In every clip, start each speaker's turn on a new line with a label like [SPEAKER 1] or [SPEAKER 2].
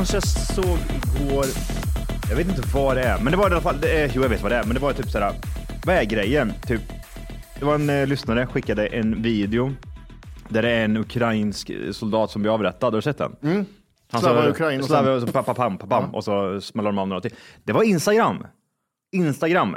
[SPEAKER 1] Kanske såg igår, jag vet inte vad det är, men det var i alla fall, det är, jo jag vet vad det är, men det var typ såhär, vad är grejen? Typ, det var en eh, lyssnare skickade en video där det är en ukrainsk soldat som blir avrättad, har du sett den? Mm.
[SPEAKER 2] Slava Ukraina och sen-
[SPEAKER 1] Slava, och så pam, pam, pam, pam, och så smäller de av några till. Det var Instagram. Instagram.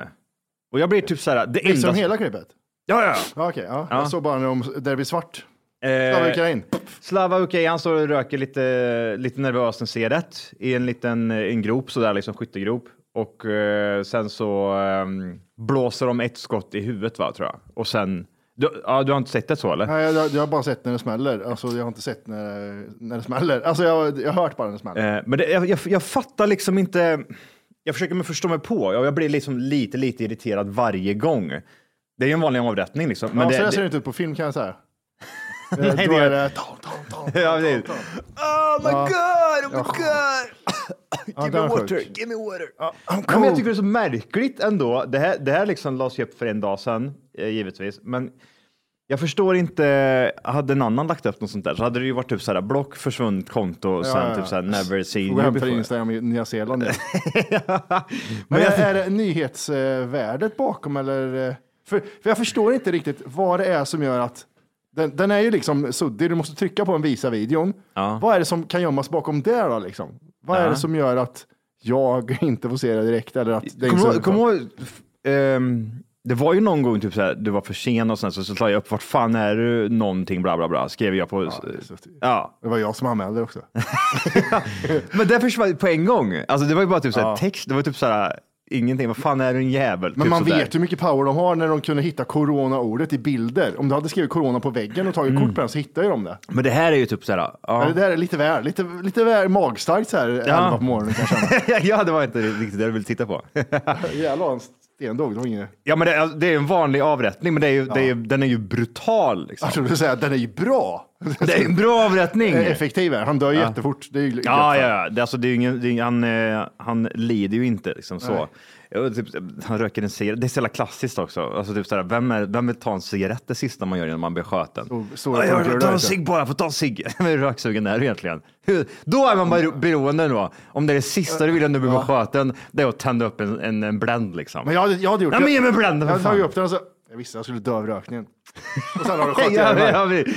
[SPEAKER 1] Och jag blir typ såhär, det
[SPEAKER 2] Visar
[SPEAKER 1] enda...
[SPEAKER 2] de hela klippet?
[SPEAKER 1] Ja, ja.
[SPEAKER 2] Ja, okej. ja.
[SPEAKER 1] Ja.
[SPEAKER 2] Jag såg bara när de, där det blir svart.
[SPEAKER 1] Eh,
[SPEAKER 2] Slava Ukraina.
[SPEAKER 1] Slava okej, han står och röker lite, lite nervöst en cigarett i en liten en grop sådär, liksom skyttegrop. Och eh, sen så eh, blåser de ett skott i huvudet va, tror jag. Och sen, du, ja, du har inte sett det så eller?
[SPEAKER 2] Nej, jag, jag har bara sett när det smäller. Alltså, jag har inte sett när, när det smäller. Alltså, jag, jag har hört bara när det smäller.
[SPEAKER 1] Eh, men det, jag, jag, jag fattar liksom inte, jag försöker mig förstå mig på, jag, jag blir liksom lite, lite irriterad varje gång. Det är ju en vanlig avrättning liksom. Men
[SPEAKER 2] ja,
[SPEAKER 1] det,
[SPEAKER 2] så
[SPEAKER 1] det,
[SPEAKER 2] ser det inte ut på film kan jag säga.
[SPEAKER 1] Nej,
[SPEAKER 2] Då är det... Tom, tom, tom,
[SPEAKER 1] Ja, det är-. Oh my
[SPEAKER 2] Ja.
[SPEAKER 1] god, oh my
[SPEAKER 2] Ja.
[SPEAKER 1] god!
[SPEAKER 2] Ja,
[SPEAKER 1] Give me water, give me water.
[SPEAKER 2] Ja,
[SPEAKER 1] Ja, men jag tycker det är så märkligt ändå. Det här, det här liksom lades upp för en dag sedan, eh, givetvis. Men jag förstår inte, hade en annan lagt upp något sånt där så hade det ju varit typ såhär block, försvunnet konto och sen
[SPEAKER 2] ja.
[SPEAKER 1] typ såhär never seen you before.
[SPEAKER 2] Instagram i Nya Zeeland. Men
[SPEAKER 1] Men jag,
[SPEAKER 2] är det nyhetsvärdet bakom eller? eh, För, för jag förstår inte riktigt vad det är som gör att den, den är ju liksom suddig, du måste trycka på en visa videon.
[SPEAKER 1] Ja.
[SPEAKER 2] Vad är det som kan gömmas bakom det då liksom? Vad är
[SPEAKER 1] Ja.
[SPEAKER 2] det som gör att jag inte får se det direkt eller att det är
[SPEAKER 1] kommer du ihåg- kommer du ihåg, ehm, det var ju någon gång typ såhär, du var för sen och sen så, så jag upp, vart fan är du någonting, bla bla bla, skrev jag på.
[SPEAKER 2] Ja, så-
[SPEAKER 1] ja.
[SPEAKER 2] Det var jag som anmälde också.
[SPEAKER 1] Men det försvann på en gång. Alltså det var ju bara typ såhär
[SPEAKER 2] Ja.
[SPEAKER 1] text, det var typ såhär ingenting, vad fan är du en jävel?
[SPEAKER 2] Men
[SPEAKER 1] typ
[SPEAKER 2] man
[SPEAKER 1] sådär.
[SPEAKER 2] vet hur mycket power de har när de kunde hitta corona-ordet i bilder. Om du hade skrivit corona på väggen och tagit
[SPEAKER 1] Mm.
[SPEAKER 2] kort på den så hittar ju de det.
[SPEAKER 1] Men det här är ju typ såhär,
[SPEAKER 2] Men
[SPEAKER 1] ja.
[SPEAKER 2] det där är lite väl, lite, lite väl magstarkt så här elva på morgonen kan jag känna.
[SPEAKER 1] ja, det var inte riktigt det du ville titta på.
[SPEAKER 2] Jävlar vad en stendog, det var inget.
[SPEAKER 1] ja, men det, det är en vanlig avrättning, men det är ju, det är, den är ju brutal. Liksom.
[SPEAKER 2] Jag trodde säga att den är ju bra.
[SPEAKER 1] Det är en bra avrättning.
[SPEAKER 2] Effektiv är Han dör jättefort. Det är ju
[SPEAKER 1] Ja, ja, ja. Det, alltså, det är ingen, det är, han, eh, han lider ju inte liksom så. Ja, Typ, han röker en cigarett. Det är så jävla klassiskt också. Alltså, typ, såhär, vem, är, vem vill ta en cigarett det sista man gör innan man blir skjuten?
[SPEAKER 2] Så-
[SPEAKER 1] Ja, jag
[SPEAKER 2] där
[SPEAKER 1] ta en cigg bara, få ta en cigg. Hur röksugen är du egentligen? Då är man bara beroende då. Om det är det sista du vill när du blir skjuten, det är att tända upp en, en, en Blend liksom.
[SPEAKER 2] Men jag hade, jag hade gjort
[SPEAKER 1] Ja, men ge mig Blend
[SPEAKER 2] Jag hade tagit upp den och så. Jag visste jag skulle dö av rökningen. Och sen har du skjutit
[SPEAKER 1] Ja, ja, vi-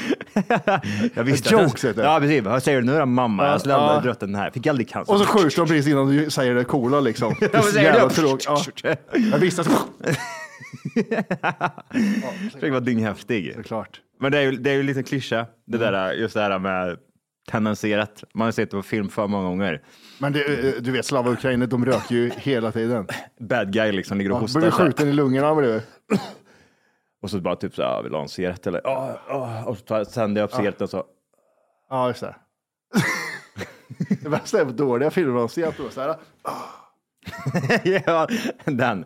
[SPEAKER 1] jag visste att-
[SPEAKER 2] heter det.
[SPEAKER 1] Ja, precis. Vad säger du nu då, mamma? Jag skulle aldrig drött den här. Fick aldrig cancer.
[SPEAKER 2] Och så skjuts de precis innan du säger det coola liksom. Det är så jävla tråkigt. Ja. Jag visste att...
[SPEAKER 1] Försöker vara dynghäftig.
[SPEAKER 2] Såklart.
[SPEAKER 1] Men det är ju, det är ju lite klyscha, det där, just det här med tendenserat. Man har sett det på film för många gånger.
[SPEAKER 2] Men det, eh, du vet, Slava Ukraina, de röker ju hela tiden.
[SPEAKER 1] Bad guy liksom ligger och
[SPEAKER 2] Ja,
[SPEAKER 1] hostar.
[SPEAKER 2] Blir skjuten i lungorna bredvid.
[SPEAKER 1] Och så bara typ så här, vill du ha en cigarett eller? Ja, ja. Och så tänder jag upp cigaretten och så.
[SPEAKER 2] Ja, just det. det värsta är på dåliga filmer man ser att de är så här.
[SPEAKER 1] ja, den.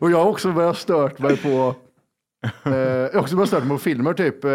[SPEAKER 2] Och jag har också börjat stört mig på, eh, jag har också börjat stört mig på filmer typ. Eh,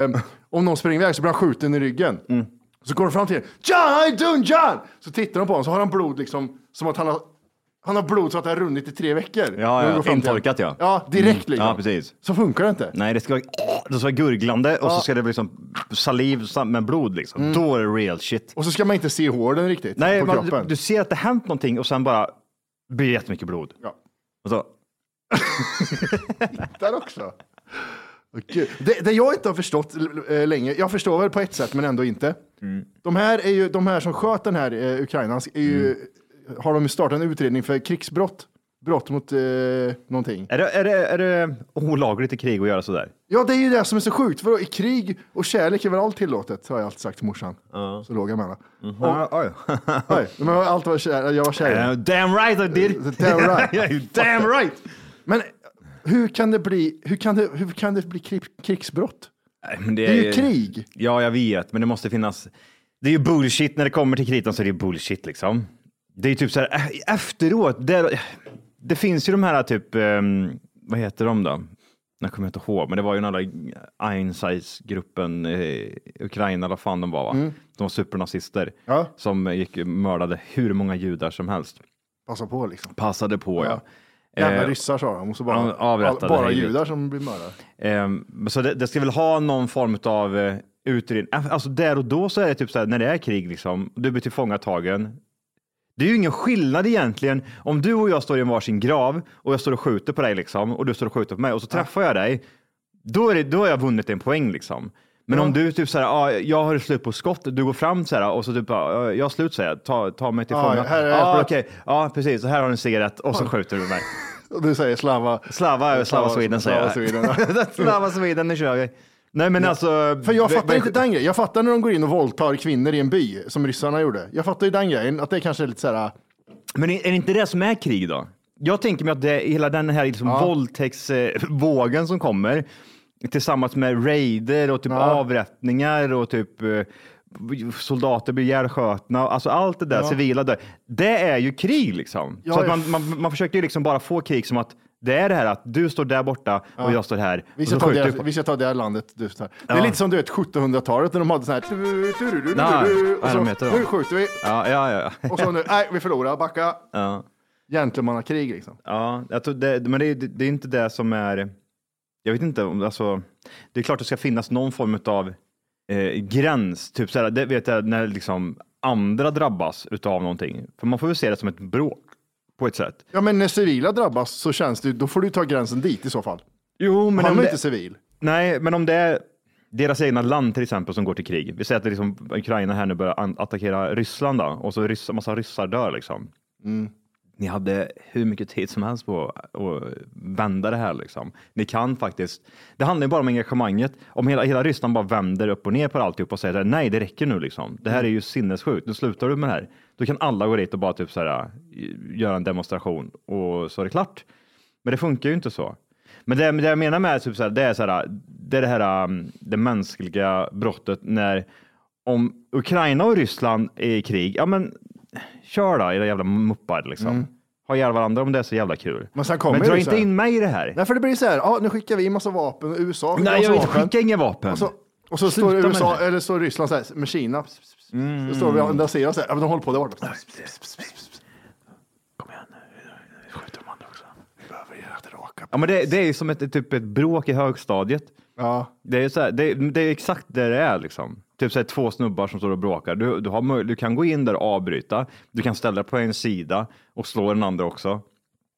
[SPEAKER 2] em, om någon springer iväg så blir han skjuten i ryggen.
[SPEAKER 1] Mm.
[SPEAKER 2] Så går de fram till. John, how you doing John? Så tittar de på honom så har han blod liksom, som att han har han har blod så att det har runnit i tre veckor.
[SPEAKER 1] Ja, ja, intorkat, ja.
[SPEAKER 2] Ja, direkt
[SPEAKER 1] Mm,
[SPEAKER 2] liksom.
[SPEAKER 1] ja, precis.
[SPEAKER 2] Så funkar det inte.
[SPEAKER 1] Nej, det ska vara, det ska vara gurglande och så ska det bli liksom saliv med blod liksom. Då är det real shit.
[SPEAKER 2] Och så ska man inte se hålen riktigt
[SPEAKER 1] Nej,
[SPEAKER 2] på
[SPEAKER 1] man,
[SPEAKER 2] kroppen.
[SPEAKER 1] du, du ser att det hänt någonting och sen bara blir det jättemycket blod.
[SPEAKER 2] Ja.
[SPEAKER 1] Och så,
[SPEAKER 2] Där också. Gud. Det, det jag inte har förstått eh, länge, jag förstår väl på ett sätt men ändå inte.
[SPEAKER 1] Mm.
[SPEAKER 2] De här är ju, de här som sköt den här eh, Ukrainans, är ju,
[SPEAKER 1] Mm.
[SPEAKER 2] har de startat en utredning för krigsbrott. Brott mot eh, någonting.
[SPEAKER 1] är, det, är, det, är det olagligt i krig att göra sådär?
[SPEAKER 2] Ja, det är ju det som är så sjukt, för i krig och kärlek är väl allt tillåtet, har jag alltid sagt till morsan. Så låg jag med henne.
[SPEAKER 1] Ja, oj.
[SPEAKER 2] Oj, men allt var kär, jag var kär.
[SPEAKER 1] Uh, damn right I did!
[SPEAKER 2] Damn right.
[SPEAKER 1] Damn right!
[SPEAKER 2] Men hur kan det bli, hur kan det, hur kan det bli krig, krigsbrott?
[SPEAKER 1] Nej, men
[SPEAKER 2] Det är ju krig.
[SPEAKER 1] Ja, jag vet, men det måste finnas. Det är ju bullshit när det kommer till kritan så är det ju bullshit liksom. Det är ju typ så här eh, efteråt. Det, det finns ju de här typ, ehm, vad heter de då? Jag kommer inte ihåg, men det var ju den där Einsize-gruppen, eh, Ukraina, eller vad fan de var, va? De var supernazister
[SPEAKER 2] Mm. Ja.
[SPEAKER 1] som gick mördade hur många judar som helst.
[SPEAKER 2] Passa på liksom.
[SPEAKER 1] Passade på, ja.
[SPEAKER 2] Jävla
[SPEAKER 1] Eh,
[SPEAKER 2] ryssar sa de, och så bara,
[SPEAKER 1] avrättade
[SPEAKER 2] bara judar som blir mördade.
[SPEAKER 1] Ehm, så det, det ska väl ha någon form av uh, utredning. Alltså där och då så är det typ så här när det är krig liksom, du blir tillfångatagen. Det är ju ingen skillnad egentligen om du och jag står i en varsin grav och jag står och skjuter på dig liksom och du står och skjuter på mig och så träffar jag dig. Då, är det, då har jag vunnit en poäng liksom. Men om du typ så här, ah, jag har slut på skott, du går fram så här och så typ, ah, jag har slut säger jag, ta, ta mig till
[SPEAKER 2] Ja,
[SPEAKER 1] fånga.
[SPEAKER 2] här är jag.
[SPEAKER 1] okej, ja precis, så här har du en cigarett och så skjuter du mig.
[SPEAKER 2] Och du säger slava.
[SPEAKER 1] Slava, Slava Sweden säger jag.
[SPEAKER 2] Slava Sweden.
[SPEAKER 1] Slava Sweden, nu kör vi. Nej men alltså.
[SPEAKER 2] För jag fattar inte den grejen. Jag fattar när de går in och våldtar kvinnor i en by, som ryssarna gjorde. Jag fattar ju den grejen, att det kanske är lite så här,
[SPEAKER 1] Men är är det inte det som är krig då? Jag tänker mig att det hela den här liksom våldtäktsvågen som kommer tillsammans med raider och typ avrättningar och typ eh, soldater blir ihjälskjutna, alltså allt det där civila där. Det är ju krig liksom.
[SPEAKER 2] Ja,
[SPEAKER 1] så att man, man, man försöker ju liksom bara få krig som att det är det här att du står där borta och jag står här.
[SPEAKER 2] vi ska, ta det, vi ska ta det här landet. Du, så här. Det är
[SPEAKER 1] Ja.
[SPEAKER 2] lite som du vet 1700-talet när de hade så här.
[SPEAKER 1] Nej,
[SPEAKER 2] och så, nu skjuter vi.
[SPEAKER 1] Ja, ja, ja.
[SPEAKER 2] Och så nu, nej vi förlorar, backa.
[SPEAKER 1] ja.
[SPEAKER 2] Gentlemannakrig liksom.
[SPEAKER 1] Ja, jag tror det, men det, är- det är inte det som är... Jag vet inte, om alltså, det är klart det ska finnas någon form av eh, gräns. Typ så här, det vet jag när liksom andra drabbas utav någonting. För man får väl se det som ett bråk på ett sätt.
[SPEAKER 2] Ja men när civila drabbas så känns det, då får du ta gränsen dit i så fall.
[SPEAKER 1] Jo, men
[SPEAKER 2] Han
[SPEAKER 1] om
[SPEAKER 2] är
[SPEAKER 1] det,
[SPEAKER 2] inte civil.
[SPEAKER 1] nej, men om det är deras egna land till exempel som går till krig. Vi säger att det liksom Ukraina här nu börjar attackera Ryssland då, och så ryss, massa ryssar dör liksom. Ni hade hur mycket tid som helst på att vända det här. Liksom. Ni kan faktiskt. Det handlar ju bara om engagemanget. Om hela, hela Ryssland bara vänder upp och ner på alltihop och säger nej, det räcker nu. Liksom. Det här är ju sinnessjukt. Nu slutar du med det här. Då kan alla gå dit och bara typ så här, göra en demonstration och så är det klart. Men det funkar ju inte så. Men det, det jag menar med typ så här, det är så här, det är det här um, det mänskliga brottet när om Ukraina och Ryssland är i krig, ja men kör då era jävla muppar liksom. Ha ihjäl varandra om det är så jävla kul.
[SPEAKER 2] Men sen kommer
[SPEAKER 1] men
[SPEAKER 2] det
[SPEAKER 1] dra
[SPEAKER 2] så
[SPEAKER 1] inte
[SPEAKER 2] här-
[SPEAKER 1] in mig i det här.
[SPEAKER 2] Nej, för det blir så här, ja, nu skickar vi massa vapen, USA skickar
[SPEAKER 1] Nej, jag vill inte
[SPEAKER 2] vapen.
[SPEAKER 1] skicka inga vapen.
[SPEAKER 2] Och så, och så står
[SPEAKER 1] Sluta med
[SPEAKER 2] USA,
[SPEAKER 1] det.
[SPEAKER 2] eller står Ryssland så här, med Kina. Så står vi och ser oss så här, ja, men de håller på där borta.
[SPEAKER 1] Kom igen nu, skjuter de andra också.
[SPEAKER 2] Behöver ge det raka.
[SPEAKER 1] Ja, men det, det är ju som ett, typ ett bråk i högstadiet.
[SPEAKER 2] Ja,
[SPEAKER 1] Det är, så här, det, det är exakt det det är liksom. Typ så här, två snubbar som står och bråkar. Du, du, har, du kan gå in där och avbryta. Du kan ställa dig på en sida och slå den andra också.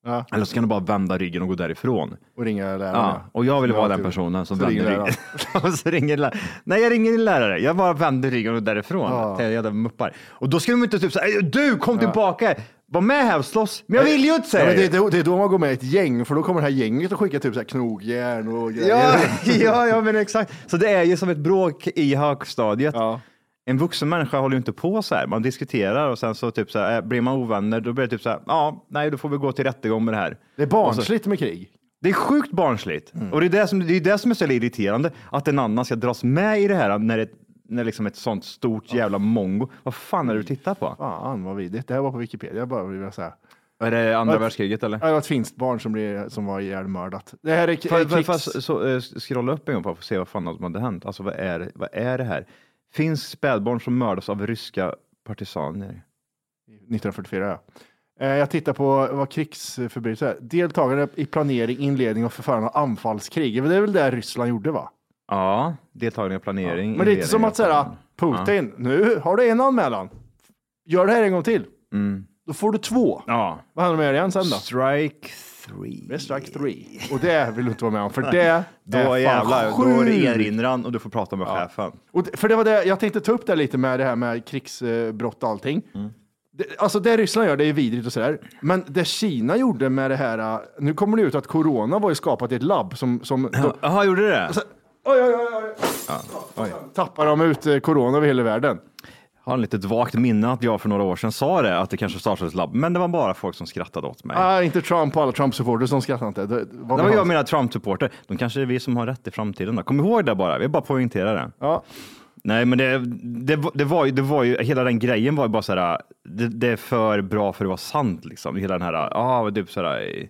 [SPEAKER 2] Ja.
[SPEAKER 1] Eller så kan du bara vända ryggen och gå därifrån.
[SPEAKER 2] och ringa läraren.
[SPEAKER 1] Ja, och jag vill vara den personen som vänder
[SPEAKER 2] läraren.
[SPEAKER 1] ryggen. Och så ringer lä- Nej, jag ringer din lärare. Jag bara vänder ryggen och går därifrån.
[SPEAKER 2] Ja.
[SPEAKER 1] Jävla muppar. Och då ska de inte typ säga, du kom tillbaka, var med här och slåss. Men jag vill ju inte
[SPEAKER 2] Ja,
[SPEAKER 1] säga
[SPEAKER 2] men det, är då, det är då man går med i ett gäng, för då kommer det här gänget och skickar typ så här knogjärn och grejer.
[SPEAKER 1] Ja, ja, ja, men exakt. Så det är ju som ett bråk i högstadiet.
[SPEAKER 2] Ja.
[SPEAKER 1] En vuxen människa håller ju inte på så här. Man diskuterar och sen så typ så här, eh, blir man ovänner, då blir det typ så här, ja, nej, då får vi gå till rättegång med det här.
[SPEAKER 2] Det är barnsligt med krig.
[SPEAKER 1] Det är sjukt barnsligt.
[SPEAKER 2] Mm.
[SPEAKER 1] Och det är det, som, det är det som är så irriterande, att en annan ska dras med i det här när det när liksom ett sånt stort jävla mongo. Vad fan är det du tittar på?
[SPEAKER 2] Fan vad vidrigt. Det här var på Wikipedia bara vill säga.
[SPEAKER 1] Är det andra
[SPEAKER 2] Vad-
[SPEAKER 1] världskriget eller?
[SPEAKER 2] Ja, Det var ett finskt barn som, blev, som var ihjälmördat. Det här är k-
[SPEAKER 1] Får jag så, eh, scrolla upp en gång bara för att se vad fan som hade hänt. Alltså vad är, vad är det här? Finns spädbarn som mördas av ryska partisaner?
[SPEAKER 2] 1944 ja. Eh, Jag tittar på vad krigsförbrytelser är. Deltagare i planering, inledning och förförande av anfallskrig. Det är väl det Ryssland gjorde va?
[SPEAKER 1] Ja, deltagande i planering.
[SPEAKER 2] Men det är inte som att säga
[SPEAKER 1] och-
[SPEAKER 2] Putin, nu har du en anmälan. Gör det här en gång till.
[SPEAKER 1] Mm.
[SPEAKER 2] Då får du två.
[SPEAKER 1] Ja.
[SPEAKER 2] Vad händer med er igen sen då?
[SPEAKER 1] Strike three.
[SPEAKER 2] Det är strike three. Och det vill du inte vara med om, för det är
[SPEAKER 1] Då
[SPEAKER 2] fan
[SPEAKER 1] jävlar, då är det
[SPEAKER 2] sjukt.
[SPEAKER 1] erinran och du får prata med chefen.
[SPEAKER 2] Och det, för det var det, jag tänkte ta upp det lite med det här med krigsbrott och allting.
[SPEAKER 1] Mm.
[SPEAKER 2] Det, alltså det Ryssland gör, det är vidrigt och sådär. Men det Kina gjorde med det här, äh, nu kommer det ut att corona var ju skapat i ett labb som, som
[SPEAKER 1] Jaha, gjorde det det?
[SPEAKER 2] Så, oj, oj, oj, oj. Tappar de ut eh, corona över hela världen.
[SPEAKER 1] har ett litet vagt minne att jag för några år sedan sa det, att det kanske startades ett labb, men det var bara folk som skrattade åt mig.
[SPEAKER 2] Ah, inte Trump och alla Trump-supporters, de skrattar inte. Det, det var
[SPEAKER 1] det var jag mina Trump-supporter. De kanske är vi som har rätt i framtiden. Då. Kom ihåg det bara, vi bara poängterar det.
[SPEAKER 2] Ja.
[SPEAKER 1] Nej, men det, det, var- det, var ju, det var ju, hela den grejen var ju bara så här, det, det är för bra för att vara sant liksom. Hela den här, ja, ah, typ så här,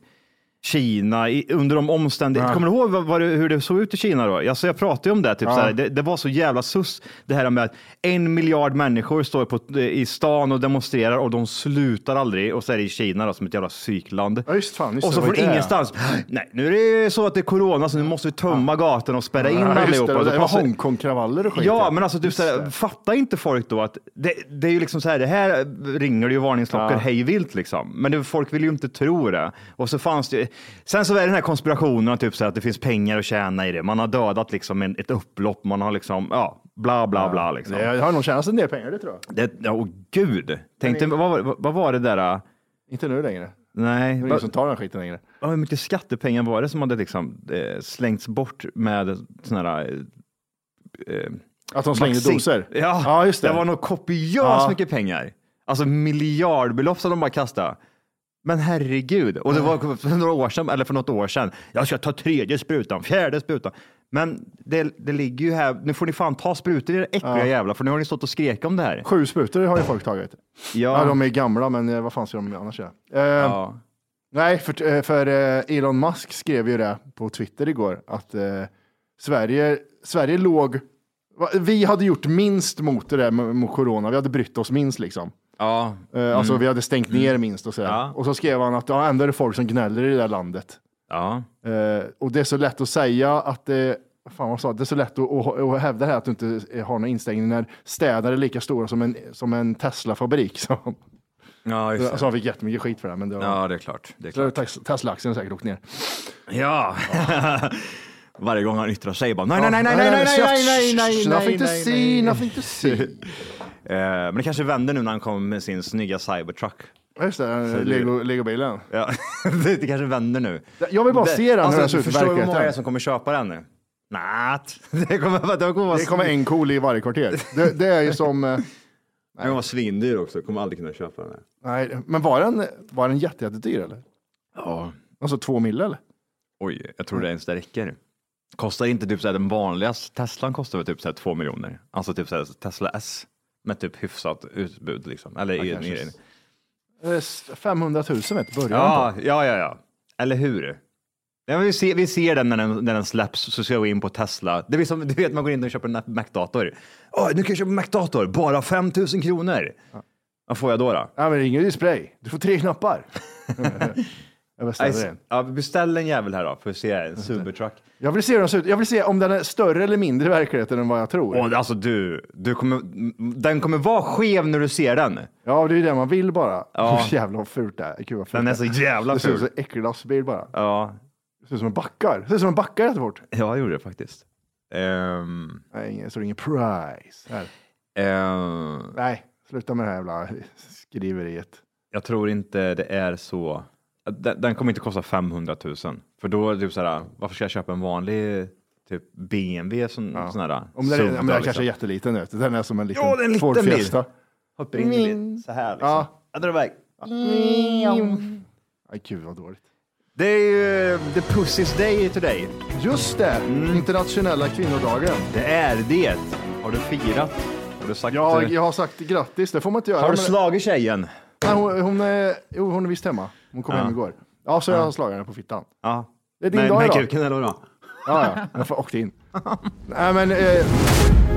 [SPEAKER 1] Kina, i, under de omständigheterna. Kommer du ihåg vad, vad det, hur det såg ut i Kina då? Alltså, jag pratade ju om det, typ så här, det, det var så jävla sus. Det här med att en miljard människor står på, i stan och demonstrerar och de slutar aldrig. Och så är det i Kina då, som ett jävla psykland.
[SPEAKER 2] Ja, just fan, just
[SPEAKER 1] och så
[SPEAKER 2] det,
[SPEAKER 1] från
[SPEAKER 2] det.
[SPEAKER 1] ingenstans, nej, nu är det så att det är corona så nu måste vi tömma gatan och spärra in
[SPEAKER 2] Ja, just det,
[SPEAKER 1] allihopa.
[SPEAKER 2] det
[SPEAKER 1] Så
[SPEAKER 2] var Hongkong-kravaller och skit.
[SPEAKER 1] Ja, men alltså typ såhär, fattar inte folk då att det, det är ju liksom så här, det här ringer det ju varningsklockor
[SPEAKER 2] Ja.
[SPEAKER 1] hej vilt liksom. Men det, folk vill ju inte tro det. Och så fanns det sen så är det den här konspirationen, typ så att det finns pengar att tjäna i det. Man har dödat liksom en, ett upplopp, man har liksom, ja, bla bla bla liksom.
[SPEAKER 2] Det har nog tjänat en del pengar, det tror jag.
[SPEAKER 1] Det, ja, åh gud. Tänkte, vad, var- vad, vad var det där?
[SPEAKER 2] Inte nu längre.
[SPEAKER 1] Nej,
[SPEAKER 2] Det är ingen
[SPEAKER 1] vad,
[SPEAKER 2] som tar den skiten längre.
[SPEAKER 1] hur mycket skattepengar var det som hade liksom eh, slängts bort med sådana här eh, eh,
[SPEAKER 2] Att de slängde
[SPEAKER 1] Vaccin.
[SPEAKER 2] doser.
[SPEAKER 1] Ja,
[SPEAKER 2] ja just det.
[SPEAKER 1] det var nog kopiöst
[SPEAKER 2] Ja.
[SPEAKER 1] mycket pengar. Alltså miljardbelopp som de bara kastade. Men herregud, och det var för några år sedan, eller för något år sedan. Jag ska ta tredje sprutan, fjärde sprutan. Men det, det ligger ju här, nu får ni fan ta sprutor era äckliga
[SPEAKER 2] Ja.
[SPEAKER 1] jävlar, för nu har ni stått och skrek om det här.
[SPEAKER 2] Sju sprutor har ju folk tagit. Ja.
[SPEAKER 1] Ja,
[SPEAKER 2] de är gamla, men eh, vad fan ska de annars göra? Eh,
[SPEAKER 1] ja.
[SPEAKER 2] Nej, för, eh, för eh, Elon Musk skrev ju det på Twitter igår, att eh, Sverige, Sverige låg... va- Vi hade gjort minst mot det där med- mot corona, vi hade brytt oss minst liksom.
[SPEAKER 1] Ja.
[SPEAKER 2] Eh, Alltså vi hade stängt ner minst och sådär.
[SPEAKER 1] Ja.
[SPEAKER 2] Och så skrev han att ja, ändå är det folk som gnäller i det där landet.
[SPEAKER 1] ja.
[SPEAKER 2] Eh, och det är så lätt att säga att det, fan vad sa, det är så lätt att, att, att hävda det här att du inte har någon instängning när städer är lika stora som en, som en Tesla-fabrik. Så,
[SPEAKER 1] Ja, just
[SPEAKER 2] så han fick jättemycket skit för det. Men det var,
[SPEAKER 1] Ja, det är klart. Det är
[SPEAKER 2] så
[SPEAKER 1] klart.
[SPEAKER 2] Tes- Tesla-aktien säkert åkt ner.
[SPEAKER 1] Ja. Varje gång han yttrar sig bara nej, nej, nej, nej, nej, nej, nej, nej, nej, nej,
[SPEAKER 2] Nothing to
[SPEAKER 1] nej,
[SPEAKER 2] see,
[SPEAKER 1] nej.
[SPEAKER 2] nothing to see.
[SPEAKER 1] Eh, Men det kanske vänder nu när han kommer med sin snygga Cybertruck.
[SPEAKER 2] Just det, Lego, Legobilen.
[SPEAKER 1] Ja, det, det kanske vänder nu.
[SPEAKER 2] Jag vill bara se den, hur den ser ut i
[SPEAKER 1] Förstår du hur många
[SPEAKER 2] verkligheten.
[SPEAKER 1] det är som kommer köpa den nu? Nat. Det kommer, det kommer
[SPEAKER 2] Det kommer en cool i varje kvarter. Det, det är ju som... eh,
[SPEAKER 1] den vara svindyr också. Kommer aldrig kunna köpa den. Här.
[SPEAKER 2] Nej, men var den, var den jätte, jättedyr eller?
[SPEAKER 1] Ja.
[SPEAKER 2] Alltså två mille eller?
[SPEAKER 1] Oj, jag tror det ens det räcker. Kostar inte typ så här, den vanligaste Teslan kostar väl typ så här två miljoner. Alltså typ så här, Tesla S med typ hyfsat utbud liksom. Eller i,
[SPEAKER 2] kanske.
[SPEAKER 1] i,
[SPEAKER 2] Eh, s- 500 000 vet du, börjar den
[SPEAKER 1] ja,
[SPEAKER 2] på.
[SPEAKER 1] ja, ja, ja. Eller hur? Ja, vi, ser, vi ser den när, den när den släpps så ska jag gå in på Tesla. Det är som, du vet man går in och köper en Mac-dator. Åh, nu kan jag köpa en Mac-dator, bara 5 000 kronor. Vad får jag då? då?
[SPEAKER 2] Ja, men det är ingen display. Du får tre knappar. jag beställer den.
[SPEAKER 1] ja, beställ en jävel här då för att se en Supertruck.
[SPEAKER 2] Jag vill se hur den ser ut. Jag vill se om den är större eller mindre i verkligheten än vad jag tror.
[SPEAKER 1] Och alltså du, du kommer, den kommer vara skev när du ser den.
[SPEAKER 2] Ja, det är det man vill bara.
[SPEAKER 1] Ja.
[SPEAKER 2] Hur jävla vad fult det är. Gud, vad fult
[SPEAKER 1] Den är så jävla
[SPEAKER 2] Det ser ut som
[SPEAKER 1] ful.
[SPEAKER 2] en äcklig lastbil bara.
[SPEAKER 1] Ja,
[SPEAKER 2] Det ser ut som en backar. Det ser ut som en backar jättefort.
[SPEAKER 1] ja jag gjorde det faktiskt. Um,
[SPEAKER 2] Nej, det är ingen price. Här.
[SPEAKER 1] ehm,
[SPEAKER 2] Nej, sluta med det här jävla skriveriet.
[SPEAKER 1] jag tror inte det är så. Den, den kommer inte kosta 500 000. För då är det typ såhär, varför ska jag köpa en vanlig typ BMW sån, sån här
[SPEAKER 2] Om den, är, ja,
[SPEAKER 1] då,
[SPEAKER 2] den kanske är
[SPEAKER 1] liksom?
[SPEAKER 2] jätteliten. Vet. Den är som en liten
[SPEAKER 1] Ja, det är en liten
[SPEAKER 2] Ford
[SPEAKER 1] bil.
[SPEAKER 2] Fiesta.
[SPEAKER 1] Hoppar in i bil, så här liksom.
[SPEAKER 2] Ja.
[SPEAKER 1] Jag drar iväg.
[SPEAKER 2] Aj, gud vad dåligt.
[SPEAKER 1] Det är ju the pussy's day today.
[SPEAKER 2] Just det,
[SPEAKER 1] Mm.
[SPEAKER 2] internationella kvinnodagen.
[SPEAKER 1] Det är det. Har du firat? Har du sagt?
[SPEAKER 2] Ja,
[SPEAKER 1] eh,
[SPEAKER 2] jag har sagt grattis, det får man inte göra.
[SPEAKER 1] har du slagit tjejen?
[SPEAKER 2] Nej, hon, hon, är, jo, hon är visst hemma. Hon kom
[SPEAKER 1] Ja.
[SPEAKER 2] hem igår. Ja, så jag har slagit henne på fittan.
[SPEAKER 1] Ja.
[SPEAKER 2] Det är din
[SPEAKER 1] med,
[SPEAKER 2] dag
[SPEAKER 1] med
[SPEAKER 2] idag.
[SPEAKER 1] kuken eller vadå?
[SPEAKER 2] Ja, ja, jag får åkte in. Nej, men eh,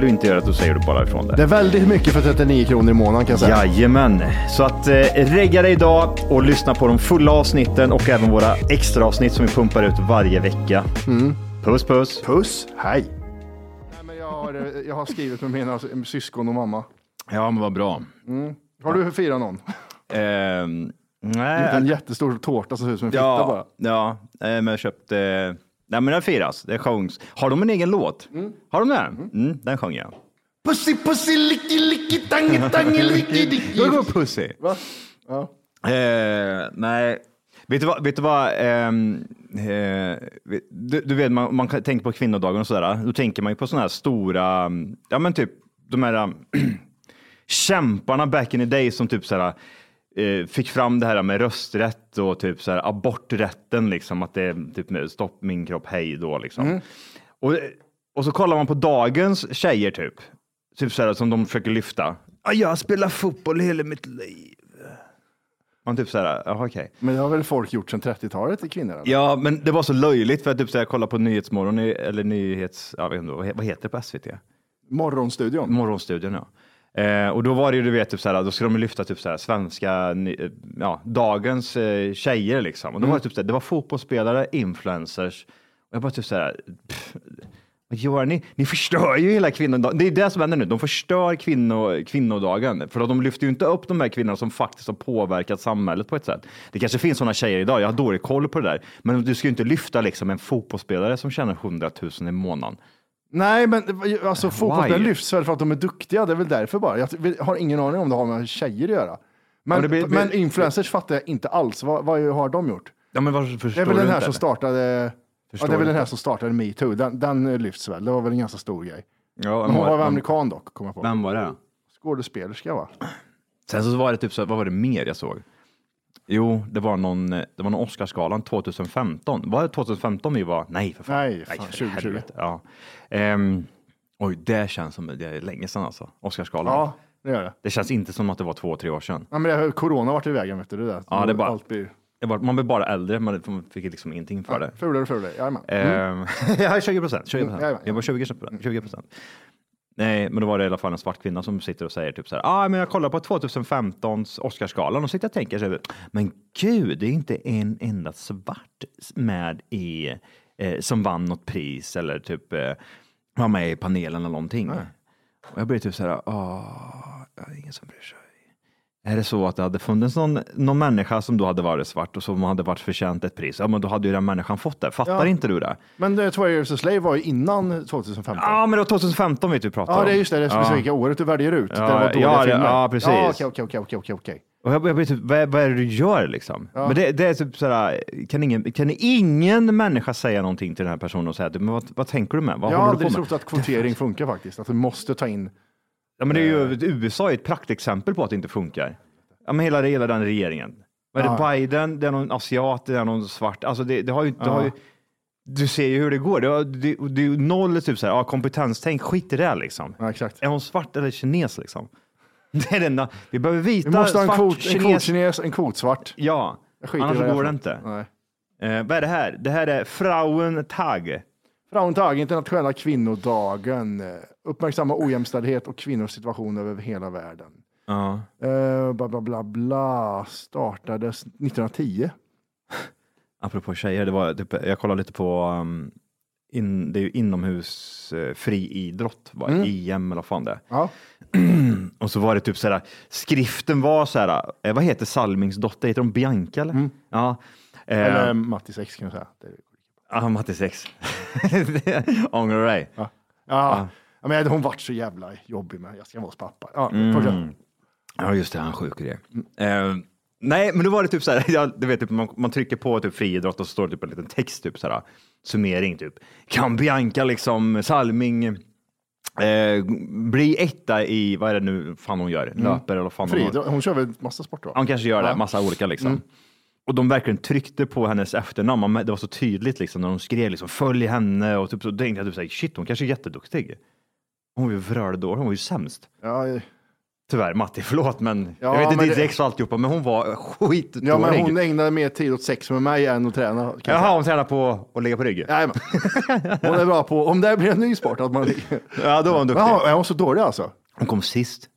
[SPEAKER 1] Du inte göra det, då säger du bara ifrån det.
[SPEAKER 2] Det är väldigt mycket för 39 kronor i månaden kan jag säga.
[SPEAKER 1] Jajamän, så att eh, regga dig idag och lyssna på de fulla avsnitten och även våra extra avsnitt som vi pumpar ut varje vecka. Puss puss!
[SPEAKER 2] Puss, hej. Nej, men jag, har, eh, jag har skrivit med mina syskon och mamma.
[SPEAKER 1] Ja, men vad bra.
[SPEAKER 2] Har du firat någon? En
[SPEAKER 1] nej,
[SPEAKER 2] jättestor tårta som ser ut som en fitta
[SPEAKER 1] ja,
[SPEAKER 2] bara.
[SPEAKER 1] ja, eh, men jag köpte... Nej, men den firas. Det sjungs. Har de en egen låt? Har de det? Mm, den sjöng jag.
[SPEAKER 2] Pussy, pussy, licky, licky, tangi, tangi, licky, dicky.
[SPEAKER 1] Då går Pussy.
[SPEAKER 2] Va? Ja.
[SPEAKER 1] Eh, nej, vet du vad? Vet du vad ehm, eh, du, du vet, man, man kan tänka på kvinnodagen och sådär. Då tänker man ju på sådana här stora, ja men typ de här kämparna back in the day som typ sådär eh, fick fram det här med rösträtt och typ så här aborträtten liksom att det är typ stopp min kropp hej då liksom. Och, och så kollar man på dagens tjejer typ, typ så här som de försöker lyfta. "Ah, Jag har spelat fotboll hela mitt liv. Man typ så här, jaha okej.
[SPEAKER 2] Men det har väl folk gjort sedan 30-talet, kvinnor? eller?
[SPEAKER 1] Ja, men det var så löjligt för att typ så här, kolla på Nyhetsmorgon eller nyhets, jag vet inte, vad heter det på SVT?
[SPEAKER 2] Morgonstudion.
[SPEAKER 1] Morgonstudion ja. Eh, och då var det ju, du vet, typ så här, då ska de lyfta typ så här, svenska, eh, ja, dagens eh, tjejer liksom. Och då var det typ så här, det var fotbollsspelare, influencers. Och jag bara typ så här, pff, Vad gör ni? Ni förstör ju hela kvinnodagen. Det är det som händer nu. De förstör kvinno, kvinnodagen. För de lyfter ju inte upp de här kvinnorna som faktiskt har påverkat samhället på ett sätt. Det kanske finns sådana tjejer idag. Jag har dålig koll på det där. Men du ska ju inte lyfta liksom en fotbollsspelare som tjänar 100 000 i månaden.
[SPEAKER 2] Nej, men alltså fotbollsspelare lyfts väl för att de är duktiga. Det är väl därför bara. Jag har ingen aning om det har med tjejer att göra. Men,
[SPEAKER 1] Ja, blir-
[SPEAKER 2] men influencers fattar jag inte alls. Vad, vad har de gjort?
[SPEAKER 1] Ja, men varför förstår
[SPEAKER 2] Det är väl den här som startade, ja, det är väl den här som startade metoo. Den, den lyfts väl. Det var väl en ganska stor grej.
[SPEAKER 1] Ja,
[SPEAKER 2] hon var
[SPEAKER 1] vem-
[SPEAKER 2] amerikan dock, kommer jag på.
[SPEAKER 1] Vem var det?
[SPEAKER 2] Skådespelerska va?
[SPEAKER 1] Sen så var det typ så, vad var det mer jag såg? Jo, det var någon, det var någon Oscarsgalan 2015. Var det 2015 vi var? Nej, för fan.
[SPEAKER 2] Nej, fan,
[SPEAKER 1] för
[SPEAKER 2] 2020.
[SPEAKER 1] helvete. Ja. Ehm, oj, det känns som det är länge sedan alltså. Oscarsgalan.
[SPEAKER 2] Ja, det gör det.
[SPEAKER 1] Det känns inte som att det var två, tre år sedan.
[SPEAKER 2] Ja, men det, corona vart i vägen, vet du. Det där.
[SPEAKER 1] Ja, det är bara-
[SPEAKER 2] Allt blir
[SPEAKER 1] Det man blev bara äldre, man man fick liksom ingenting för det.
[SPEAKER 2] fulare och fulare. Jajamän. Mm.
[SPEAKER 1] Ehm, ja, 20 procent. 20
[SPEAKER 2] Mm, jajamän.
[SPEAKER 1] Jag var 20 procent. 20 procent. Nej, men då var det i alla fall en svart kvinna som sitter och säger typ så här, ah, men jag kollar på 2015s Oscarsgalan och sitter och tänker så här, men gud, det är inte en enda svart med i, eh, som vann något pris eller typ eh, var med i panelen eller någonting. Och jag blir typ så här, ah, ingen som bryr sig. Är det så att det hade funnits någon, någon människa som då hade varit svart och som hade varit förtjänt ett pris, ja men då hade ju den människan fått det. Fattar
[SPEAKER 2] Ja.
[SPEAKER 1] inte du det?
[SPEAKER 2] Men uh, Twelve Years a Slave var ju innan 2015.
[SPEAKER 1] Ja, men det var 2015 vi typ pratade
[SPEAKER 2] Ja,
[SPEAKER 1] om.
[SPEAKER 2] det är just det, det specifika
[SPEAKER 1] Ja.
[SPEAKER 2] året du väljer ut.
[SPEAKER 1] Ja,
[SPEAKER 2] det var dåliga
[SPEAKER 1] ja,
[SPEAKER 2] filmer.
[SPEAKER 1] ja, precis.
[SPEAKER 2] Ja, Okej, okej, okej, okej.
[SPEAKER 1] Och jag, jag blir typ, vad, vad är det du gör liksom?
[SPEAKER 2] Ja.
[SPEAKER 1] Men det, det är typ sådär, kan ingen, kan ingen människa säga någonting till den här personen och säga, men vad, vad tänker du med? Vad
[SPEAKER 2] Jag har
[SPEAKER 1] du
[SPEAKER 2] aldrig trott att kvotering funkar faktiskt. Att du måste ta in.
[SPEAKER 1] Ja, men det är ju,
[SPEAKER 2] Eh.
[SPEAKER 1] USA är ett praktexempel på att det inte funkar. Ja, men hela, hela den regeringen. Det
[SPEAKER 2] Ja.
[SPEAKER 1] Biden, det är någon asiat, det är någon svart. Alltså det, det har ju, det
[SPEAKER 2] Ja.
[SPEAKER 1] har ju, du ser ju hur det går. Det, har, det, det är ju noll typ så här, ja, kompetenstänk, skit i det liksom.
[SPEAKER 2] Ja, exakt.
[SPEAKER 1] Är hon svart eller kines liksom? Det är det enda. Vi behöver vita,
[SPEAKER 2] Vi måste ha en
[SPEAKER 1] svart,
[SPEAKER 2] kvot, en
[SPEAKER 1] kines.
[SPEAKER 2] en kvotsvart.
[SPEAKER 1] Ja,
[SPEAKER 2] Jag skiter i
[SPEAKER 1] annars går det inte.
[SPEAKER 2] Nej.
[SPEAKER 1] Eh, vad är det här? Det här är Frauentag.
[SPEAKER 2] Frauentag, internationella kvinnodagen. Uppmärksamma ojämställdhet och kvinnors situation över hela världen.
[SPEAKER 1] Ja.
[SPEAKER 2] Uh, bla, bla, bla, bla. Startades 1910.
[SPEAKER 1] Apropå tjejer, det var, typ, jag kollade lite på um, in, det är ju inomhus eh, friidrott, va?
[SPEAKER 2] Mm.
[SPEAKER 1] EM eller vad fan det är.
[SPEAKER 2] Ja.
[SPEAKER 1] Och så var det typ så här, skriften var så här, eh, vad heter Salmings dotter? Heter hon Bianca eller? Ja. Eh,
[SPEAKER 2] Mm. Eller Mattis ex kan jag säga. Det är-
[SPEAKER 1] Ja, Mattis ex. Ångrar du dig?
[SPEAKER 2] Ja. Ja. Ja, men hon vart så jävla jobbig med. Jag ska vara hos pappa. Ja.
[SPEAKER 1] Mm. Ja, just det, han är sjuk i det. Eh, nej, men då var det typ så här, ja, du vet, typ, man, man trycker på typ friidrott och så står det typ en liten text, typ så här, summering, typ. Kan Bianca liksom, Salming, eh, bli etta i, vad är det nu fan hon gör, löper eller vad fan hon har.
[SPEAKER 2] Friidrott, hon kör väl massa sporter? Va?
[SPEAKER 1] Han kanske gör det,
[SPEAKER 2] Ja.
[SPEAKER 1] massa olika liksom. Och de verkligen tryckte på hennes efternamn. Man- Det var så tydligt liksom när de skrev liksom följ henne och typ så tänkte jag typ såhär, shit hon kanske är jätteduktig. Hon var ju vröldålig, hon var ju sämst.
[SPEAKER 2] Ja,
[SPEAKER 1] Tyvärr Matti, förlåt men
[SPEAKER 2] Ja,
[SPEAKER 1] jag vet inte ditt
[SPEAKER 2] det-
[SPEAKER 1] och alltihopa, men hon var skitdålig.
[SPEAKER 2] ja, men hon ägnade mer tid åt sex med mig än att träna. kan jag
[SPEAKER 1] Jaha, hon tränar på att ligga på rygg?
[SPEAKER 2] Jajamän. Hon är bra på, om det blir en ny sport, att man
[SPEAKER 1] Ja, då var hon duktig.
[SPEAKER 2] Jaha, är hon så dålig alltså?
[SPEAKER 1] Hon kom sist.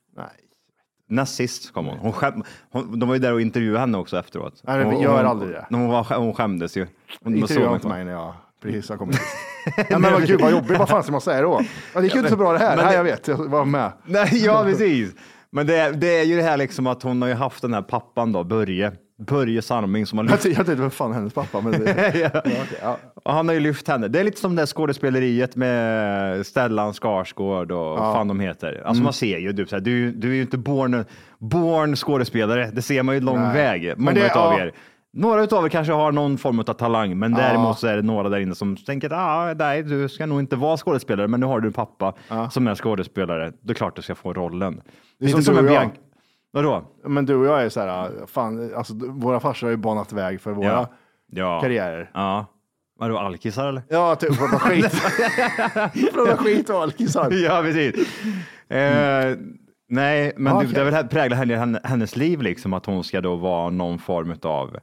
[SPEAKER 1] Näst sist kom hon. hon, skäm, hon de var ju där och intervjuade henne också efteråt.
[SPEAKER 2] Nej,
[SPEAKER 1] Hon-
[SPEAKER 2] gör
[SPEAKER 1] hon,
[SPEAKER 2] aldrig det.
[SPEAKER 1] Hon, var, hon skämdes ju. Hon, man såg
[SPEAKER 2] Intervjua
[SPEAKER 1] henne
[SPEAKER 2] inte mig när jag precis har kommit ja, men vad, gud vad jobbigt, vad fan ska man säga då? Ja, det gick ju inte så bra det här.
[SPEAKER 1] men
[SPEAKER 2] Nej, jag vet, jag var med.
[SPEAKER 1] Nej, ja precis. Men det, är- det är ju det här liksom att hon har ju haft den här pappan då, Börje. Börje Salming som har
[SPEAKER 2] Jag
[SPEAKER 1] lyft,
[SPEAKER 2] jag tänkte, vad fan är hennes pappa? Men det,
[SPEAKER 1] ja.
[SPEAKER 2] ja,
[SPEAKER 1] och han har ju lyft henne. Det är lite som det skådespeleriet med Stellan Skarsgård och vad fan de heter. Alltså man ser ju, du, så här, du, du är ju inte born, born skådespelare. Det ser man ju lång
[SPEAKER 2] Nej.
[SPEAKER 1] väg, många
[SPEAKER 2] det- ja.
[SPEAKER 1] er. Några utav er kanske har någon form av talang, men däremot så är det några där inne som tänker att ah, nej, du ska nog inte vara skådespelare, men nu har du en pappa som är skådespelare. Det är klart du ska få rollen.
[SPEAKER 2] är som
[SPEAKER 1] Lite
[SPEAKER 2] du
[SPEAKER 1] en
[SPEAKER 2] och jag.
[SPEAKER 1] Bianca- Vadå?
[SPEAKER 2] Men du och jag är så här, fan, alltså, våra farsor har ju banat väg för våra
[SPEAKER 1] Ja. Ja.
[SPEAKER 2] karriärer.
[SPEAKER 1] Ja. Vadå, alkisar eller?
[SPEAKER 2] Ja, typ prata skit. prata skit och alkisar.
[SPEAKER 1] ja, precis. Eh, nej, men
[SPEAKER 2] okej.
[SPEAKER 1] det är väl här- präglar henne, hennes liv, liksom, att hon ska då vara någon form av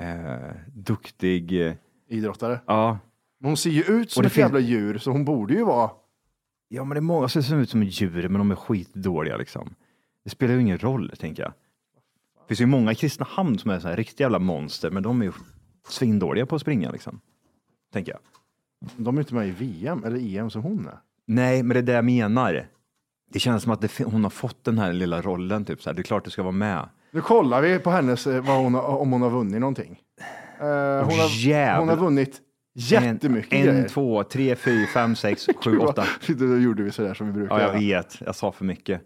[SPEAKER 1] eh, duktig... eh,
[SPEAKER 2] Idrottare.
[SPEAKER 1] Ja.
[SPEAKER 2] Men hon ser ju ut som
[SPEAKER 1] det
[SPEAKER 2] ett
[SPEAKER 1] finns-
[SPEAKER 2] jävla djur, så hon borde ju vara...
[SPEAKER 1] ja, men det är många som ser ut som djur, men de är skitdåliga. Liksom. Det spelar ju ingen roll, tänker jag. Det finns ju många i Kristinehamn som är så här riktiga jävla monster, men de är ju svindåliga på att springa, liksom. tänker jag.
[SPEAKER 2] De är inte med i VM eller EM som hon är.
[SPEAKER 1] Nej, men det är det jag menar. Det känns som att det, hon har fått den här lilla rollen. Typ, så här. Det är klart du ska vara med.
[SPEAKER 2] Nu kollar vi på hennes, eh, vad hon har, om hon har vunnit någonting. Eh, hon, har,
[SPEAKER 1] jävlar.
[SPEAKER 2] hon har vunnit jättemycket
[SPEAKER 1] en,
[SPEAKER 2] grejer.
[SPEAKER 1] En, två, tre, fyra, fem, sex, sju, åtta.
[SPEAKER 2] Då gjorde vi sådär som vi brukar
[SPEAKER 1] Ja, jag
[SPEAKER 2] göra.
[SPEAKER 1] vet. Jag sa för mycket.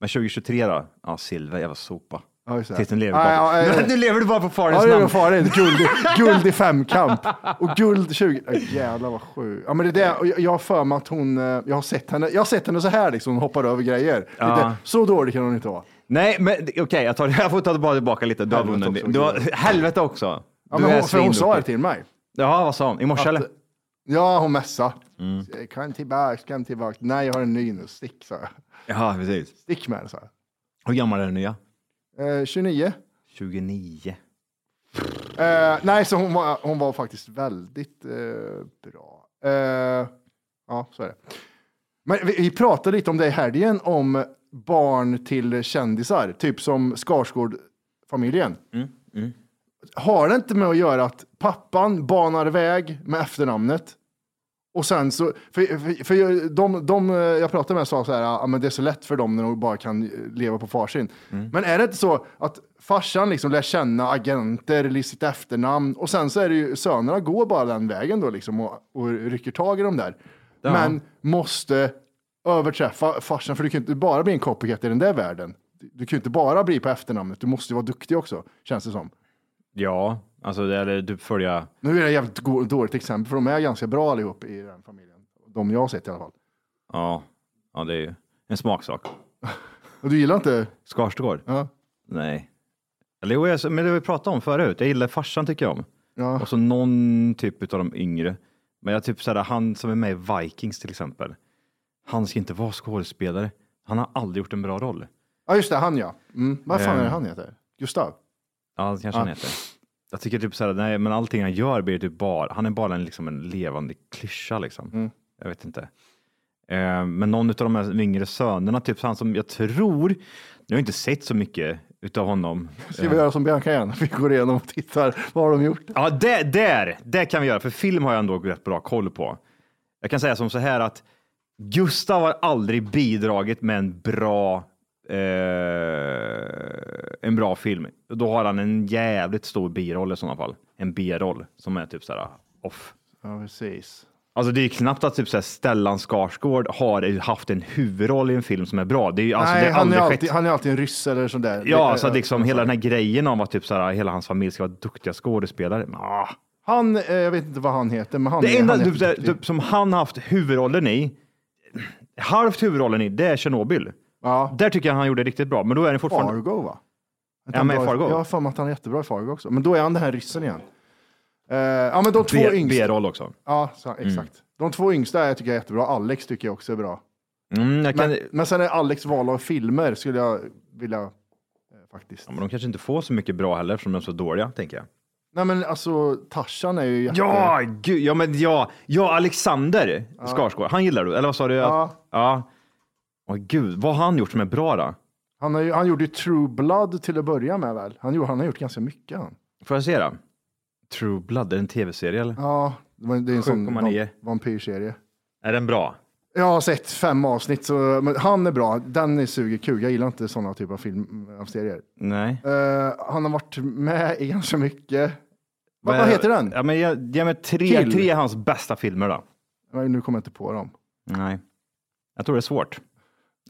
[SPEAKER 1] Men 2023 då? Ja, silver. Var sopa.
[SPEAKER 2] Ja, just det.
[SPEAKER 1] Den lever
[SPEAKER 2] Ja,
[SPEAKER 1] bara.
[SPEAKER 2] ja, ja, ja.
[SPEAKER 1] nu lever du bara på farens
[SPEAKER 2] Ja, det är
[SPEAKER 1] namn.
[SPEAKER 2] farligt. Guld, i- guld i femkamp. Och guld 20... Oh, jävlar vad sjukt. Ja, men det är det. och jag- Jag har för mig att hon... eh, Jag har sett henne, jag har sett henne så här liksom. Hon hoppar över grejer.
[SPEAKER 1] Ja.
[SPEAKER 2] Så dålig kan hon inte vara.
[SPEAKER 1] Nej, men okej, jag, tar- jag får ta tillbaka lite. Du har
[SPEAKER 2] Helvete
[SPEAKER 1] vunnit.
[SPEAKER 2] också,
[SPEAKER 1] Du har, helvete också.
[SPEAKER 2] Ja,
[SPEAKER 1] Du
[SPEAKER 2] men
[SPEAKER 1] är
[SPEAKER 2] hon, för hon sa
[SPEAKER 1] svinduktig.
[SPEAKER 2] det till mig.
[SPEAKER 1] Jaha, vad sa hon? I morse eller?
[SPEAKER 2] Ja, hon messade.
[SPEAKER 1] Mm.
[SPEAKER 2] Kan tillbaka, kan tillbaka. Nej, jag har en ny nu. Stick, sa jag.
[SPEAKER 1] Ja, precis.
[SPEAKER 2] Stick med det, sa
[SPEAKER 1] Hur gammal är den nya?
[SPEAKER 2] jag. Eh, 29.
[SPEAKER 1] 29.
[SPEAKER 2] Eh, nej, så hon var, hon var faktiskt väldigt eh, bra. Eh, ja, så är det. Men vi, vi pratade lite om det i helgen, om barn till kändisar, typ som Skarsgård-familjen. Har det inte med att göra att pappan banar väg med efternamnet? Och sen så, för, för, för de, de jag pratade med sa så här, ja, men det är så lätt för dem när de bara kan leva på farsin. Men är det inte så att farsan liksom lär känna agenter, sitt efternamn och sen så är det ju sönerna går bara den vägen då liksom och, och rycker tag i dem där.
[SPEAKER 1] Ja.
[SPEAKER 2] Men måste överträffa farsan, för du kan inte bara bli en copycat i den där världen. Du kan ju inte bara bli på efternamnet, du måste ju vara duktig också, känns det som.
[SPEAKER 1] Ja, alltså det är du följa.
[SPEAKER 2] Nu är det ett jävligt go- dåligt exempel, för de är ganska bra allihop i den familjen. De jag har sett i alla fall.
[SPEAKER 1] Ja, ja, det är ju en smaksak.
[SPEAKER 2] Och du gillar inte?
[SPEAKER 1] Skarsgård?
[SPEAKER 2] Ja.
[SPEAKER 1] Nej. Eller jo, jag- men det vi pratat om förut. Jag gillar farsan tycker jag om.
[SPEAKER 2] Ja.
[SPEAKER 1] Och så någon typ av de yngre. Men jag typ såhär, han som är med i Vikings till exempel. Han ska inte vara skådespelare. Han har aldrig gjort en bra roll.
[SPEAKER 2] Ja, just det, han ja. Mm. Vad fan
[SPEAKER 1] Eh.
[SPEAKER 2] är det han heter? Gustav?
[SPEAKER 1] Ja, det kanske han heter. Jag tycker typ såhär, nej, men allting han gör blir typ bara, han är bara en, liksom en levande klyscha liksom.
[SPEAKER 2] Mm.
[SPEAKER 1] Jag vet inte. Eh, men någon av de här yngre sönerna, typ han som jag tror, nu har jag inte sett så mycket utav honom.
[SPEAKER 2] Ska vi göra som Bianca igen? Vi går igenom och tittar. Vad har de gjort?
[SPEAKER 1] Ja, det, där, det kan vi göra, för film har jag ändå rätt bra koll på. Jag kan säga som så här att Gustav har aldrig bidragit med en bra, en bra film. Då har han en jävligt stor biroll i sådana fall. En B-roll som är typ så här off.
[SPEAKER 2] Ja, precis.
[SPEAKER 1] Alltså det är knappt att typ så här Stellan Skarsgård har haft en huvudroll i en film som är bra. Det är ju alltså,
[SPEAKER 2] Nej,
[SPEAKER 1] det har
[SPEAKER 2] han, är alltid,
[SPEAKER 1] skett.
[SPEAKER 2] han är alltid en ryss eller sådär.
[SPEAKER 1] Ja,
[SPEAKER 2] Det-
[SPEAKER 1] så att liksom hela den här grejen om att typ så här, hela hans familj ska vara duktiga skådespelare. Ah.
[SPEAKER 2] Han, eh, jag vet inte vad han heter, men han
[SPEAKER 1] Det
[SPEAKER 2] är,
[SPEAKER 1] enda
[SPEAKER 2] han är
[SPEAKER 1] typ, typ, som han har haft huvudrollen i, halvt huvudrollen i, det är Tjernobyl.
[SPEAKER 2] Ja.
[SPEAKER 1] Där tycker jag han gjorde riktigt bra, men då är den fortfarande...
[SPEAKER 2] Fargo va?
[SPEAKER 1] Är han med i
[SPEAKER 2] bra-
[SPEAKER 1] Fargo?
[SPEAKER 2] Jag har för mig att han är jättebra i Fargo också. Men då är han den här ryssen igen. Eh, ja, men de två
[SPEAKER 1] B-
[SPEAKER 2] yngsta.
[SPEAKER 1] B-roll också.
[SPEAKER 2] Ja, så, exakt. De två yngsta är, tycker jag är jättebra. Alex tycker jag också är bra.
[SPEAKER 1] Mm, jag kan...
[SPEAKER 2] Men, men sen är Alex val av filmer skulle jag vilja eh, faktiskt.
[SPEAKER 1] ja, men de kanske inte får så mycket bra heller eftersom de är så dåliga, tänker jag.
[SPEAKER 2] Nej men alltså Tarzan är ju jätte...
[SPEAKER 1] Ja, gud, ja, men ja, ja, Alexander Skarsgård, han gillar du, eller vad sa du?
[SPEAKER 2] Ja.
[SPEAKER 1] ja. Åh gud, vad har han gjort som är bra då?
[SPEAKER 2] Han, har ju, han gjorde ju True Blood till att börja med väl? Han, gjorde, han har gjort ganska mycket han.
[SPEAKER 1] Får jag se då? True Blood, är det en tv-serie eller?
[SPEAKER 2] Ja, det var- det är en sån
[SPEAKER 1] 7,9.
[SPEAKER 2] vamp- vampyrserie.
[SPEAKER 1] Är den bra?
[SPEAKER 2] Jag har sett fem avsnitt, så, men han är bra. Den är suger kul. Jag gillar inte sådana typer av film, av serier.
[SPEAKER 1] Nej.
[SPEAKER 2] Eh, han har varit med i ganska mycket. Vad, vad heter den?
[SPEAKER 1] Ja, men jag, ge mig tre,
[SPEAKER 2] Kill.
[SPEAKER 1] tre hans bästa filmer då.
[SPEAKER 2] Nej, Nu kommer jag inte på dem.
[SPEAKER 1] Nej. Jag tror det är svårt.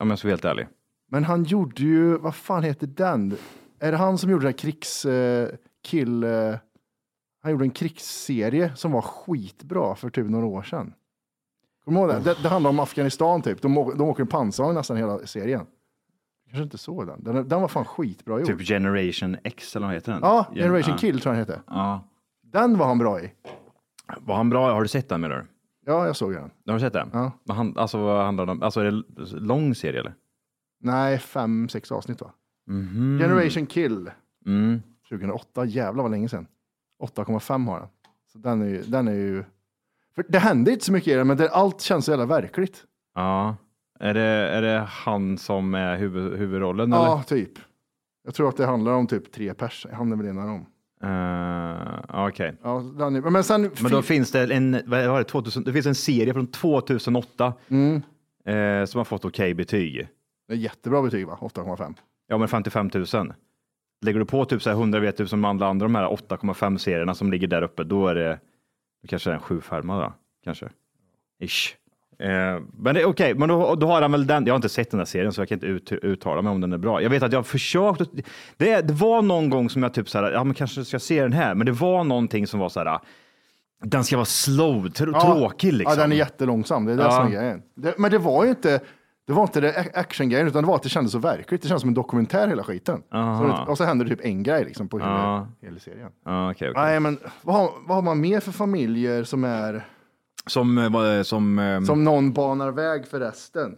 [SPEAKER 1] Om jag ska vara helt ärlig.
[SPEAKER 2] Men han gjorde ju, vad fan heter den? Är det han som gjorde den här krigs... eh, kill... eh, han gjorde en krigsserie som var skitbra för typ några år sedan. Kommer du ihåg det? det? Det handlar om Afghanistan typ. De, å- de åker en pansarvagn nästan hela serien. Kanske inte såg den. Den, den var fan skitbra gjord.
[SPEAKER 1] Typ Generation X eller vad heter den?
[SPEAKER 2] Ja, Generation
[SPEAKER 1] ja.
[SPEAKER 2] Kill tror jag den heter.
[SPEAKER 1] Ja.
[SPEAKER 2] Den var han bra i.
[SPEAKER 1] Var han bra? Har du sett den menar du?
[SPEAKER 2] Ja, jag såg den.
[SPEAKER 1] Har du sett den?
[SPEAKER 2] Ja.
[SPEAKER 1] Vad Han, alltså vad handlar det om? Alltså är det lång serie eller?
[SPEAKER 2] Nej, fem, sex avsnitt va?
[SPEAKER 1] Mhm.
[SPEAKER 2] Generation Kill.
[SPEAKER 1] Mm.
[SPEAKER 2] 2008, jävlar vad länge sedan. 8,5 har den. Så den är ju, den är ju... För det hände inte så mycket i den, men det, allt känns så jävla verkligt.
[SPEAKER 1] Ja. Är det, är det han som är huvud, huvudrollen
[SPEAKER 2] Ja,
[SPEAKER 1] eller?
[SPEAKER 2] typ. Jag tror att det handlar om typ tre pers. Han är väl en av dem.
[SPEAKER 1] Uh, Okej.
[SPEAKER 2] Ja, den är- men sen...
[SPEAKER 1] Men då finns det en, vad var det, 2000, det finns en serie från 2008
[SPEAKER 2] Mm.
[SPEAKER 1] eh, som har fått okej betyg.
[SPEAKER 2] Det är jättebra betyg va? 8,5.
[SPEAKER 1] Ja, men 55 000. Lägger du på typ så här 100 vet du som alla andra de här 8,5 serierna som ligger där uppe, då är det då kanske det är en sjufärma då, kanske. Ish. Eh, men det okej, men då, då har han väl den. Jag har inte sett den här serien så jag kan inte ut, uttala mig om den är bra. Jag vet att jag har försökt. Det, det var någon gång som jag typ så här, ja men kanske ska jag se den här, men det var någonting som var så här. Den ska vara slow, tr-
[SPEAKER 2] Ja.
[SPEAKER 1] tråkig liksom.
[SPEAKER 2] Ja, den är jättelångsam. Det är det
[SPEAKER 1] Ja.
[SPEAKER 2] som är grejen. Det, men det var ju inte, det var inte det actiongrejen, utan det var att det kändes så verkligt. Det kändes som en dokumentär hela skiten. Så det, och så händer det typ en grej liksom på hela, hela serien.
[SPEAKER 1] Ja, okej, okej.
[SPEAKER 2] Nej, men vad har, vad har man mer för familjer som är,
[SPEAKER 1] Som, eh, vad- som, eh,
[SPEAKER 2] som någon banar väg för resten?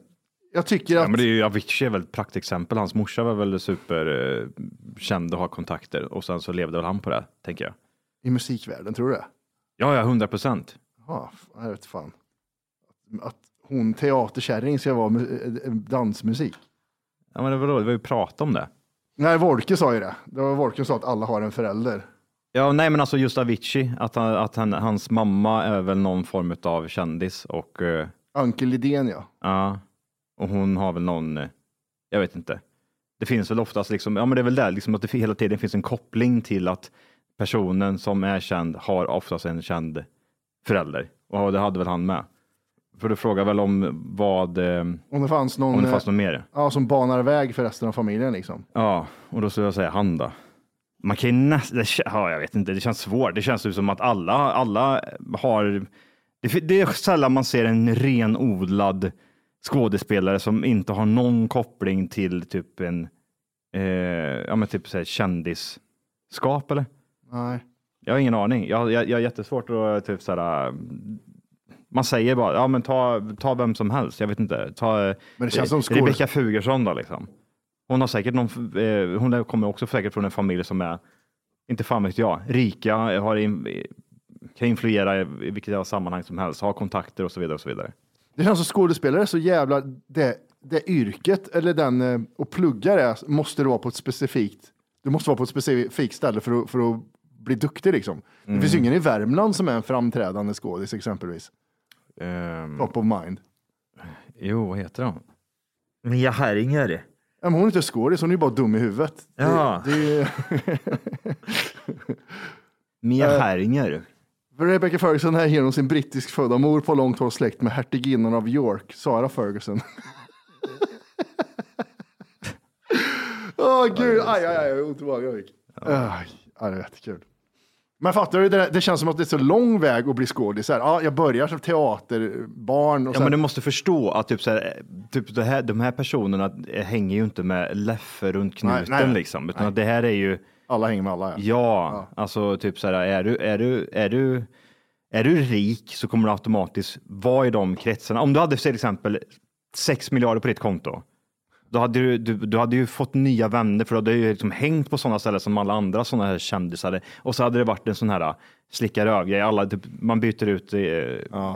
[SPEAKER 2] Jag tycker att,
[SPEAKER 1] Ja, men det är ju, Avicii är väl ett praktexempel. Hans morsa var väl superkänd och har kontakter och sen så levde väl han på det, tänker jag.
[SPEAKER 2] i musikvärlden, tror du det?
[SPEAKER 1] Ja, ja, hundra procent.
[SPEAKER 2] Ja, jag vet fan. Att hon teaterkärring ska vara mu- eh, dansmusik.
[SPEAKER 1] Ja, men det var då, vi har ju pratat om det.
[SPEAKER 2] Nej, Wolke sa ju det. Det var Wolke som sa att alla har en förälder.
[SPEAKER 1] Ja, nej, men alltså just Avicii, att, han, att han, hans mamma är väl någon form av kändis och eh,
[SPEAKER 2] Anke Lidén, ja.
[SPEAKER 1] ja, och hon har väl någon, eh, jag vet inte. Det finns väl oftast liksom, ja men det är väl där, liksom att det hela tiden finns en koppling till att personen som är känd har oftast en känd förälder. Och det hade väl han med. För du frågar väl om vad, eh,
[SPEAKER 2] Om det fanns någon,
[SPEAKER 1] om det
[SPEAKER 2] eh,
[SPEAKER 1] fanns något mer?
[SPEAKER 2] ja, som banar väg för resten av familjen liksom.
[SPEAKER 1] Ja, och då skulle jag säga han då. Man kan ju nästan, ja, jag vet inte, det känns svårt. Det känns ju som att alla, alla har, det, det är sällan man ser en renodlad skådespelare som inte har någon koppling till typ en, eh, ja men typ så här kändisskap eller?
[SPEAKER 2] Nej.
[SPEAKER 1] Jag har ingen aning. Jag, jag, jag har jättesvårt att typ så här, man säger bara, ja men ta, ta vem som helst, jag vet inte. Ta,
[SPEAKER 2] Men det känns som skåd-
[SPEAKER 1] Rebecca Fugersson då liksom. Hon har säkert någon, eh, hon kommer också säkert från en familj som är, inte fan vet jag, rika, har in, kan influera i vilket sammanhang som helst, har kontakter och så vidare och så vidare.
[SPEAKER 2] Det känns som skådespelare så jävla, det, det yrket eller den, eh, och plugga det måste du vara på ett specifikt, du måste vara på ett specifikt ställe för att, för att bli duktig liksom. Det
[SPEAKER 1] Mm.
[SPEAKER 2] finns ju ingen i Värmland som är en framträdande skådis exempelvis.
[SPEAKER 1] Ehm,
[SPEAKER 2] Top of mind.
[SPEAKER 1] jo, vad heter hon? Mia Herringer.
[SPEAKER 2] Ja, men hon är inte skådis, hon är ju bara dum i huvudet. Det-
[SPEAKER 1] Ja.
[SPEAKER 2] Det, är-
[SPEAKER 1] Mia
[SPEAKER 2] Eh,
[SPEAKER 1] Herringer.
[SPEAKER 2] Rebecca Ferguson är genom sin brittisk födda mor på långt håll släkt med hertiginnan av York, Sara Ferguson. Åh gud, aj, aj, aj, ont i magen jag fick. Aj, aj, det är jättekul. Men fattar du, det, det känns som att det är så lång väg att bli skådis. Ja, jag börjar som teaterbarn och
[SPEAKER 1] Ja, men du måste förstå att typ så här, typ det här, de här personerna hänger ju inte med Leffe runt knuten
[SPEAKER 2] Nej, nej.
[SPEAKER 1] liksom, utan att det här är ju,
[SPEAKER 2] alla hänger med alla. Ja.
[SPEAKER 1] ja, alltså typ så här, är du, är du, är du, är du rik så kommer du automatiskt vara i de kretsarna. Om du hade till exempel 6 miljarder på ditt konto, då hade du, du, du hade ju fått nya vänner för du hade ju liksom hängt på sådana ställen som alla andra sådana här kändisar. Och så hade det varit en sån här slicka röv alla, typ, man byter ut eh,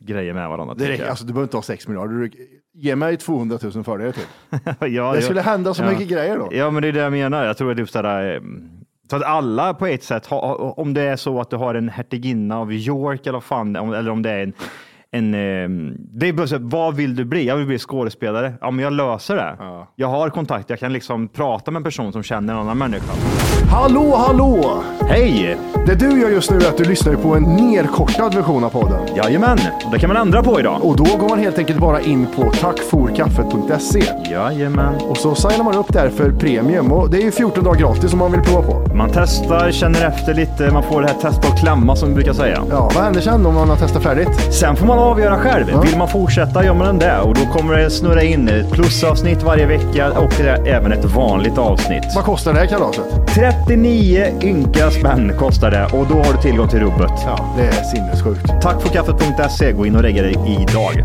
[SPEAKER 1] grejer med varandra.
[SPEAKER 2] Det räcker, alltså, du behöver inte ha 6 miljarder. Ge mig 200 000 för det typ.
[SPEAKER 1] ja,
[SPEAKER 2] Det
[SPEAKER 1] ja.
[SPEAKER 2] skulle hända så
[SPEAKER 1] ja.
[SPEAKER 2] mycket grejer då.
[SPEAKER 1] Ja, men det är det jag menar. Jag tror att typ sådär, eh, så att alla på ett sätt, har, om det är så att du har en hertiginna av York eller fan, eller om det är en en, eh, det är bara så, här, vad vill du bli? Jag vill bli skådespelare. Ja, men jag löser det. Jag har kontakt. Jag kan liksom prata med en person som känner en annan människa.
[SPEAKER 2] Hallå, hallå!
[SPEAKER 1] Hej!
[SPEAKER 2] Det du gör just nu är att du lyssnar på en nerkortad version av podden.
[SPEAKER 1] Jajamän, det kan man ändra på idag.
[SPEAKER 2] Och då går man helt enkelt bara in på tackforkaffet.se.
[SPEAKER 1] Jajamän.
[SPEAKER 2] Och så signar man upp där för premium. Och det är ju 14 dagar gratis om man vill prova på.
[SPEAKER 1] Man testar, känner efter lite, man får det här testa och klämma som vi brukar säga.
[SPEAKER 2] Ja, vad händer sen om man har testat färdigt?
[SPEAKER 1] Sen får man avgöra själv. Vill man fortsätta gör man det och då kommer det snurra in ett plusavsnitt varje vecka och det är även ett vanligt avsnitt.
[SPEAKER 2] Vad kostar det här kalaset?
[SPEAKER 1] 39 ynka spänn kostar det och då har du tillgång till rubbet.
[SPEAKER 2] Ja, det är sinnessjukt.
[SPEAKER 1] Tack för kaffet.se. Gå in och lägg dig idag.